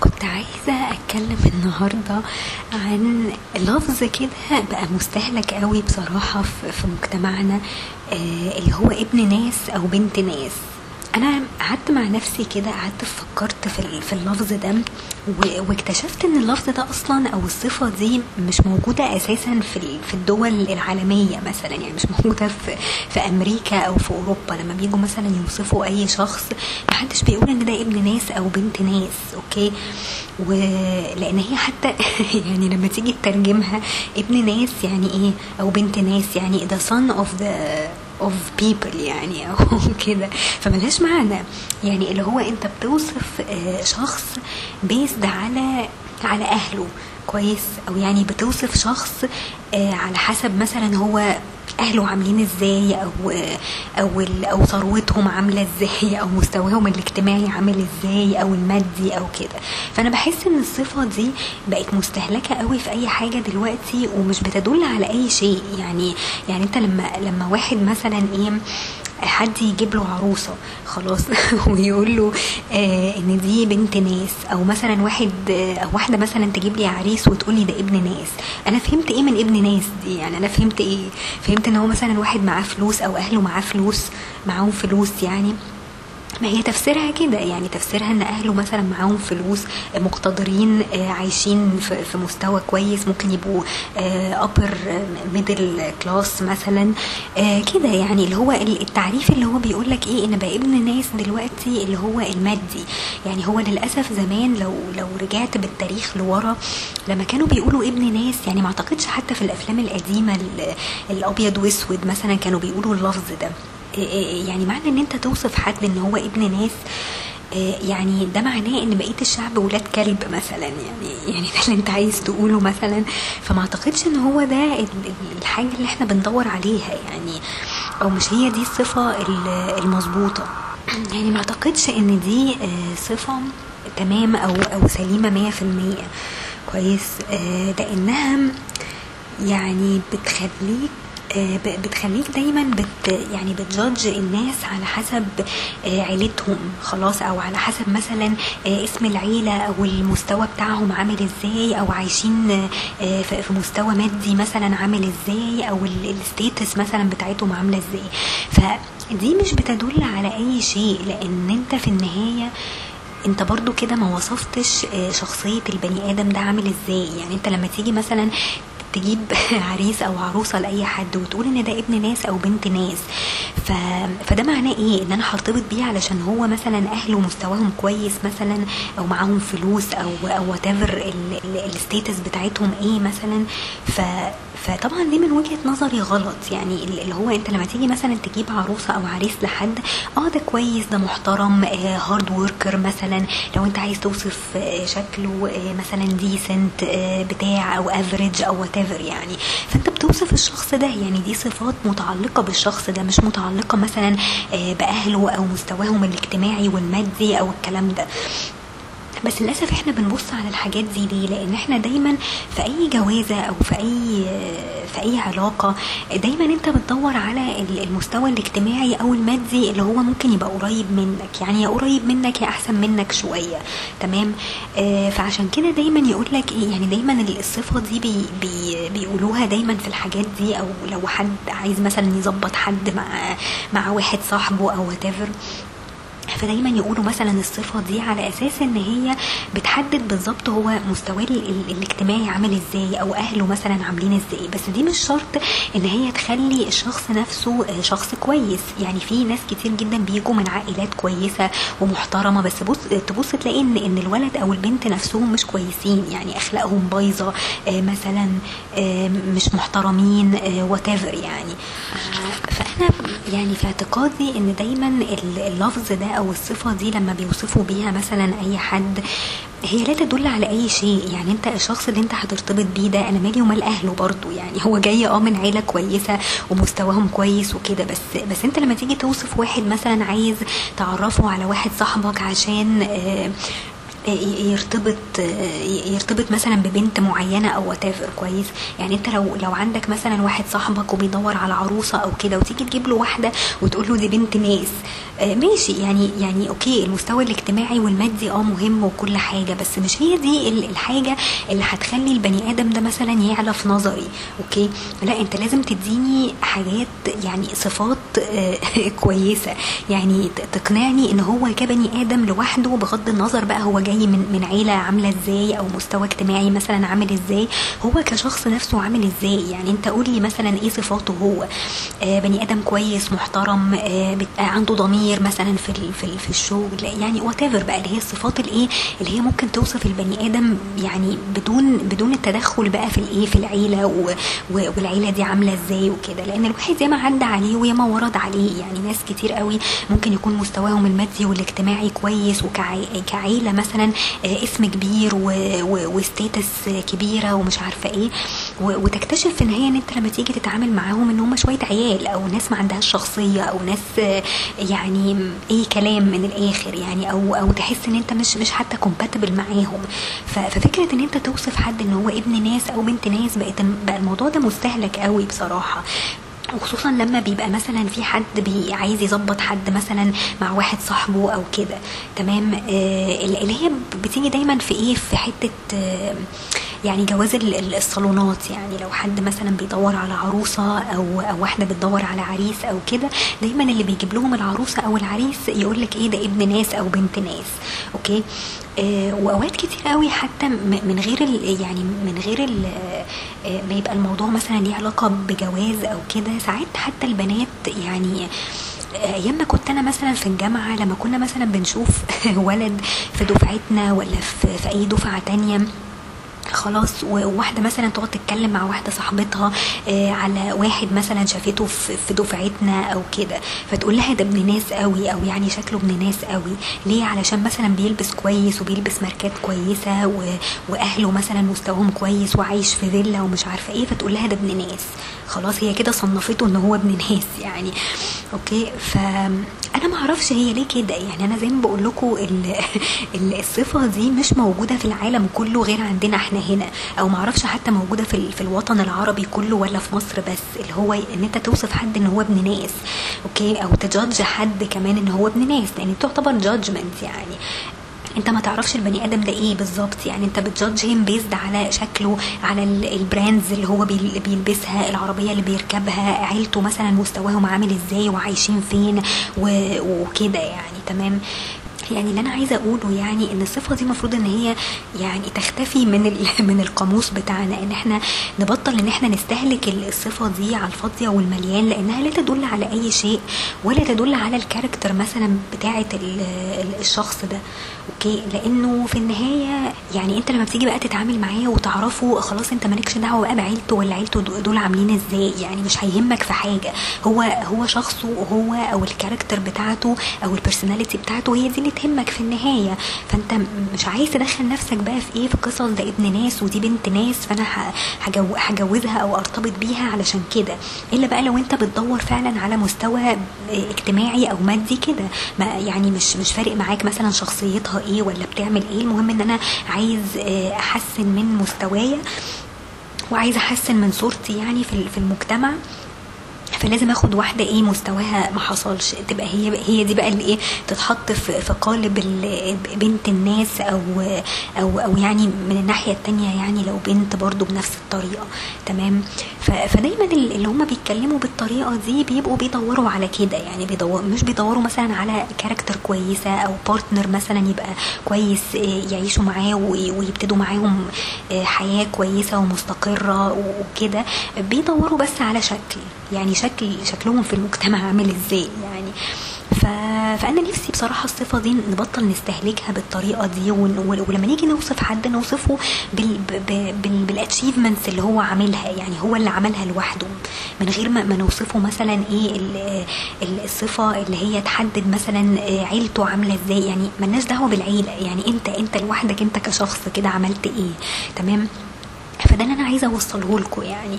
كنت عايزة أتكلم النهاردة عن لفظ كده بقى مستهلك قوي بصراحة في مجتمعنا آه، اللي هو ابن ناس أو بنت ناس. أنا قعدت مع نفسي كده قعدت فكرت في في اللفظ ده واكتشفت إن اللفظ ده أصلا أو الصفة دي مش موجودة أساسا في في الدول العالمية مثلا. يعني مش موجودة في في أمريكا أو في أوروبا. لما بيجوا مثلا يوصفوا أي شخص محدش بيقول إن ده ابن ناس أو بنت ناس okay؟ ولان هي حتى يعني لما تيجي تترجمها ابن ناس يعني إيه؟ أو بنت ناس يعني the son of the of people يعني أو كده. فملهاش معنى. يعني اللي هو أنت بتوصف آه، شخص based على على أهله. كويس؟ أو يعني بتوصف شخص آه، على حسب مثلا هو أهله عاملين إزاي؟ أو أو أو ثروتهم عاملة إزاي؟ أو مستواهم الاجتماعي عامل إزاي؟ أو المادي؟ أو كده. فأنا بحس إن الصفة دي بقت مستهلكة قوي في أي حاجة دلوقتي ومش بتدل على أي شيء. يعني يعني أنت لما لما واحد مثلا إيه حد يجيب له عروسة خلاص. ويقول له آه إن دي بنت ناس. أو مثلا واحد آه أو واحدة مثلا تجيب لي عريس وتقول لي ده ابن ناس. أنا فهمت إيه من ابن ناس دي؟ يعني أنا فهمت إيه؟ فهمت إن هو مثلا واحد معاه فلوس أو أهله معاه فلوس معاهم فلوس يعني. ما هي تفسيرها كده يعني تفسيرها إن أهله مثلا معاهم فلوس آه، مقتدرين آه، عايشين في مستوى كويس ممكن يبقوا upper middle class مثلا آه، كده يعني اللي هو ال- التعريف اللي هو بيقول لك إيه إن بقى ابن ناس دلوقتي اللي هو المادي. يعني هو للأسف زمان لو لو رجعت بالتاريخ لورا لما كانوا بيقولوا ابن ناس يعني ما أعتقدش حتى في الأفلام القديمة ال- الأبيض وأسود مثلا كانوا بيقولوا اللفظ ده. يعني معنى إن أنت توصف حد إن هو ابن ناس آه، يعني ده معناه إن بقية الشعب ولاد كلب مثلا يعني يعني ده اللي أنت عايز تقوله مثلا. فما أعتقدش إن هو ده ال- ال- الحاجة اللي إحنا بندور عليها يعني أو مش هي دي الصفة ال- المظبوطة. يعني ما أعتقدش إن دي آه، صفة تمام أو أو سليمة مية في المية. كويس. آه، لأنها يعني بتخليك آه، بتخليك دايما بت يعني بتجادج الناس على حسب آه، عيلتهم خلاص أو على حسب مثلا آه، اسم العيلة أو المستوى بتاعهم عامل إزاي أو عايشين آه، في مستوى مادي مثلا عامل إزاي أو الستيتس مثلا بتاعتهم عاملة إزاي. فدي مش بتدل على أي شيء لأن أنت في النهاية أنت برضو كده ما وصفتش آه، شخصية البني آدم ده عامل إزاي. يعني أنت لما تيجي مثلا تجيب عريس أو عروسة لأي حد وتقول إن ده ابن ناس أو بنت ناس. ف... فده معناه إيه؟ إن أنا هرتبط بيه علشان هو مثلا أهله مستواهم كويس مثلا أو معاهم فلوس أو whatever ال status بتاعتهم إيه مثلا. ف فطبعا دي من وجهة نظري غلط. يعني اللي هو انت لما تيجي مثلا تجيب عروسة أو عريس لحد آه ده كويس ده محترم hard worker مثلا. لو انت عايز توصف آه، شكله آه، مثلا decent بتاع أو average أو what يعني. فانت بتوصف الشخص ده. يعني دي صفات متعلقة بالشخص ده مش متعلقة مثلا آه، بأهله أو مستواهم الاجتماعي والمادي أو الكلام ده. بس للأسف إحنا بنبص على الحاجات دي ليه لأن إحنا دايما في أي جوازة أو في أي في أي علاقة دايما أنت بتدور على ال- المستوى الاجتماعي أو المادي اللي هو ممكن يبقى قريب منك يعني يا قريب منك يا أحسن منك شوية تمام؟ آه فعشان كده دايما يقول لك إيه يعني دايما الصفة دي بي بي بيقولوها دايما في الحاجات دي أو لو حد عايز مثلا يظبط حد مع مع واحد صاحبه أو what فدايما يقولوا مثلا الصفة دي على أساس إن هي بتحدد بالظبط هو مستواه ال- ال- الاجتماعي عامل إزاي أو أهله مثلا عاملين إزاي. بس دي مش شرط إن هي تخلي الشخص نفسه شخص كويس. يعني في ناس كتير جدا بيجوا من عائلات كويسة ومحترمة بس بص تبص تلاقي إن إن الولد أو البنت نفسهم مش كويسين. يعني أخلاقهم بايظة آه، مثلا آه، مش محترمين وات يعني. آه، فأنا يعني في اعتقادي إن دايما ال- اللفظ ده أو الصفة دي لما بيوصفوا بيها مثلا أي حد هي لا تدل على أي شيء. يعني أنت الشخص اللي أنت هترتبط بيه ده أنا مالي ومال اهله برضو يعني هو جاي آه من عيلة كويسة ومستواهم كويس وكده. بس بس أنت لما تيجي توصف واحد مثلا عايز تعرفه على واحد صاحبك عشان آه يرتبط يرتبط مثلا ببنت معينة أو what كويس؟ يعني أنت لو لو عندك مثلا واحد صاحبك وبيدور على عروسة أو كده وتيجي تجيب له واحدة وتقول له دي بنت ناس آه، ماشي. يعني يعني okay المستوى الاجتماعي والمادي آه مهم وكل حاجة بس مش هي دي الحاجة اللي هتخلي البني آدم ده مثلا يعلى في نظري okay؟ لا أنت لازم تديني حاجات يعني صفات آه، كويسة. يعني تقنعني إن هو كبني آدم لوحده بغض النظر بقى هو جاي من من عيلة عاملة إزاي أو مستوى اجتماعي مثلا عامل إزاي؟ هو كشخص نفسه عامل إزاي؟ يعني أنت قول لي مثلا إيه صفاته هو؟ آه بني آدم كويس محترم آه عنده ضمير مثلا في في, في الشغل يعني what بقى اللي هي الصفات الإيه؟ اللي هي ممكن توصف البني آدم يعني بدون بدون التدخل بقى في الإيه؟ في العيلة والعيلة دي عاملة إزاي وكده. لأن الواحد ياما عدى عليه وياما ورد عليه. يعني ناس كتير قوي ممكن يكون مستواهم المادي والاجتماعي كويس وكعيله مثلا آه، اسم كبير و status كبيرة ومش عارفة إيه. وتكتشف في النهايه إن أنت لما تيجي تتعامل معاهم إن هم شوية عيال أو ناس ما عندهاش شخصية أو ناس آه، يعني أي كلام من الآخر يعني أو أو تحس إن أنت مش مش حتى compatible معاهم. ففكرة إن أنت توصف حد إن هو ابن ناس أو بنت ناس بقت بقى الموضوع ده مستهلك قوي بصراحة. وخصوصا لما بيبقى مثلا في حد بي عايز يظبط حد مثلا مع واحد صاحبه أو كده. تمام؟ آه اللي هي بتيجي دايما في إيه؟ في حتة آه يعني جواز الصالونات. يعني لو حد مثلا بيدور على عروسة أو أو واحدة بتدور على عريس أو كده دايما اللي بيجيب لهم العروسة أو العريس يقول لك إيه؟ ده ابن ناس أو بنت ناس. أوكي؟ آه وأوقات كتير قوي حتى من غير يعني من غير آه ما يبقى الموضوع مثلا ليه علاقة بجواز أو كده. ساعات حتى البنات يعني أيام ما كنت أنا مثلا في الجامعة لما كنا مثلا بنشوف ولد في دفعتنا ولا في, أي دفعة تانية خلاص وواحدة مثلا تقعد تتكلم مع واحدة صاحبتها آه، على واحد مثلا شافته في دفعتنا أو كده فتقول لها ده ابن ناس قوي أو يعني شكله ابن ناس قوي. ليه؟ علشان مثلا بيلبس كويس وبيلبس ماركات كويسة وأهله مثلا مستواهم كويس وعايش في فيلا ومش عارفة إيه فتقول لها ده ابن ناس. خلاص هي كده صنفته إن هو ابن ناس يعني. أوكي فأنا ما أعرفش هي ليه كده. يعني أنا زي ما بقول لكم الصفة دي مش موجودة في العالم كله غير عندنا إحنا هنا. أو ما أعرفش حتى موجودة في في الوطن العربي كله ولا في مصر بس. اللي هو إن أنت توصف حد إن هو ابن ناس okay؟ أو ت judge حد كمان إن هو ابن ناس. لأن تعتبر judgment يعني. انت ما تعرفش البني آدم ده إيه بالظبط. يعني انت بت judge him based على شكله على ال brands اللي هو بيلبسها العربية اللي بيركبها عيلته مثلا مستواهم عامل إزاي وعايشين فين وكده يعني تمام. يعني اللي أنا عايزة أقوله يعني إن الصفة دي المفروض إن هي يعني تختفي من من القاموس بتاعنا إن إحنا نبطل إن إحنا نستهلك الصفة دي على الفاضية والمليان لأنها لا تدل على أي شيء ولا تدل على ال character مثلا بتاعة الشخص ده okay؟ لأنه في النهاية يعني أنت لما بتيجي بقى تتعامل معاه وتعرفه خلاص أنت مالكش دعوة بقى بعيلته ولا عيلته دول عاملين إزاي يعني مش هيهمك في حاجة هو هو شخصه هو أو ال character بتاعته أو ال personality بتاعته هي دي اللي تهمك في النهاية. فأنت مش عايز تدخل نفسك بقى في إيه في قصص ده ابن ناس ودي بنت ناس فأنا هجوزها أو أرتبط بيها علشان كده. إلا بقى لو أنت بتدور فعلا على مستوى اجتماعي أو مادي كده. يعني مش مش فارق معاك مثلا شخصيتها إيه ولا بتعمل إيه. المهم إن أنا عايز آه، أحسن من مستوايا وعايزه أحسن من صورتي يعني في المجتمع. فلازم آخد واحدة إيه مستواها ما حصلش. تبقى هي هي دي بقى اللي إيه تتحط في في قالب بنت الناس أو أو أو يعني من الناحية التانية يعني لو بنت برضو بنفس الطريقة. تمام؟ فدايما اللي هم بيتكلموا بالطريقة دي بيبقوا بيدوروا على كده. يعني بيدور مش بيدوروا مثلا على character كويسة أو partner مثلا يبقى كويس يعيشوا معاه ويبتدوا معاهم حياة كويسة ومستقرة وكده. بيدوروا بس على شكل. يعني شكل شكلهم في المجتمع عامل إزاي يعني. ف... فأنا نفسي بصراحة الصفة دي نبطل نستهلكها بالطريقة دي ولما نيجي نوصف حد نوصفه بال... بال... بالاتشيفمنتس اللي هو عاملها يعني هو اللي عملها لوحده. من غير ما, نوصفه مثلا إيه الصفة اللي هي تحدد مثلا عيلته عاملة إزاي يعني ملناش دعوة بالعيلة. يعني انت أنت لوحدك أنت كشخص كده عملت إيه؟ تمام؟ فده اللي أنا عايزة اوصله لكم يعني.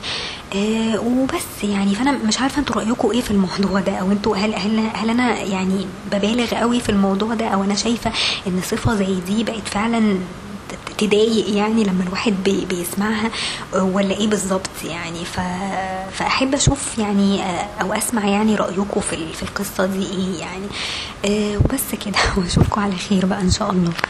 آه وبس يعني. فأنا مش عارفة أنتوا رايكم إيه في الموضوع ده؟ أو أنتوا هل هل هل أنا يعني ببالغ قوي في الموضوع ده؟ أو أنا شايفة إن صفة زي دي بقت فعلا تضايق يعني لما الواحد بي بيسمعها؟ ولا إيه بالظبط يعني؟ ف... فأحب أشوف يعني أو أسمع يعني رايكم في في القصة دي إيه يعني. أه وبس كده. واشوفكم على خير بقى إن شاء الله.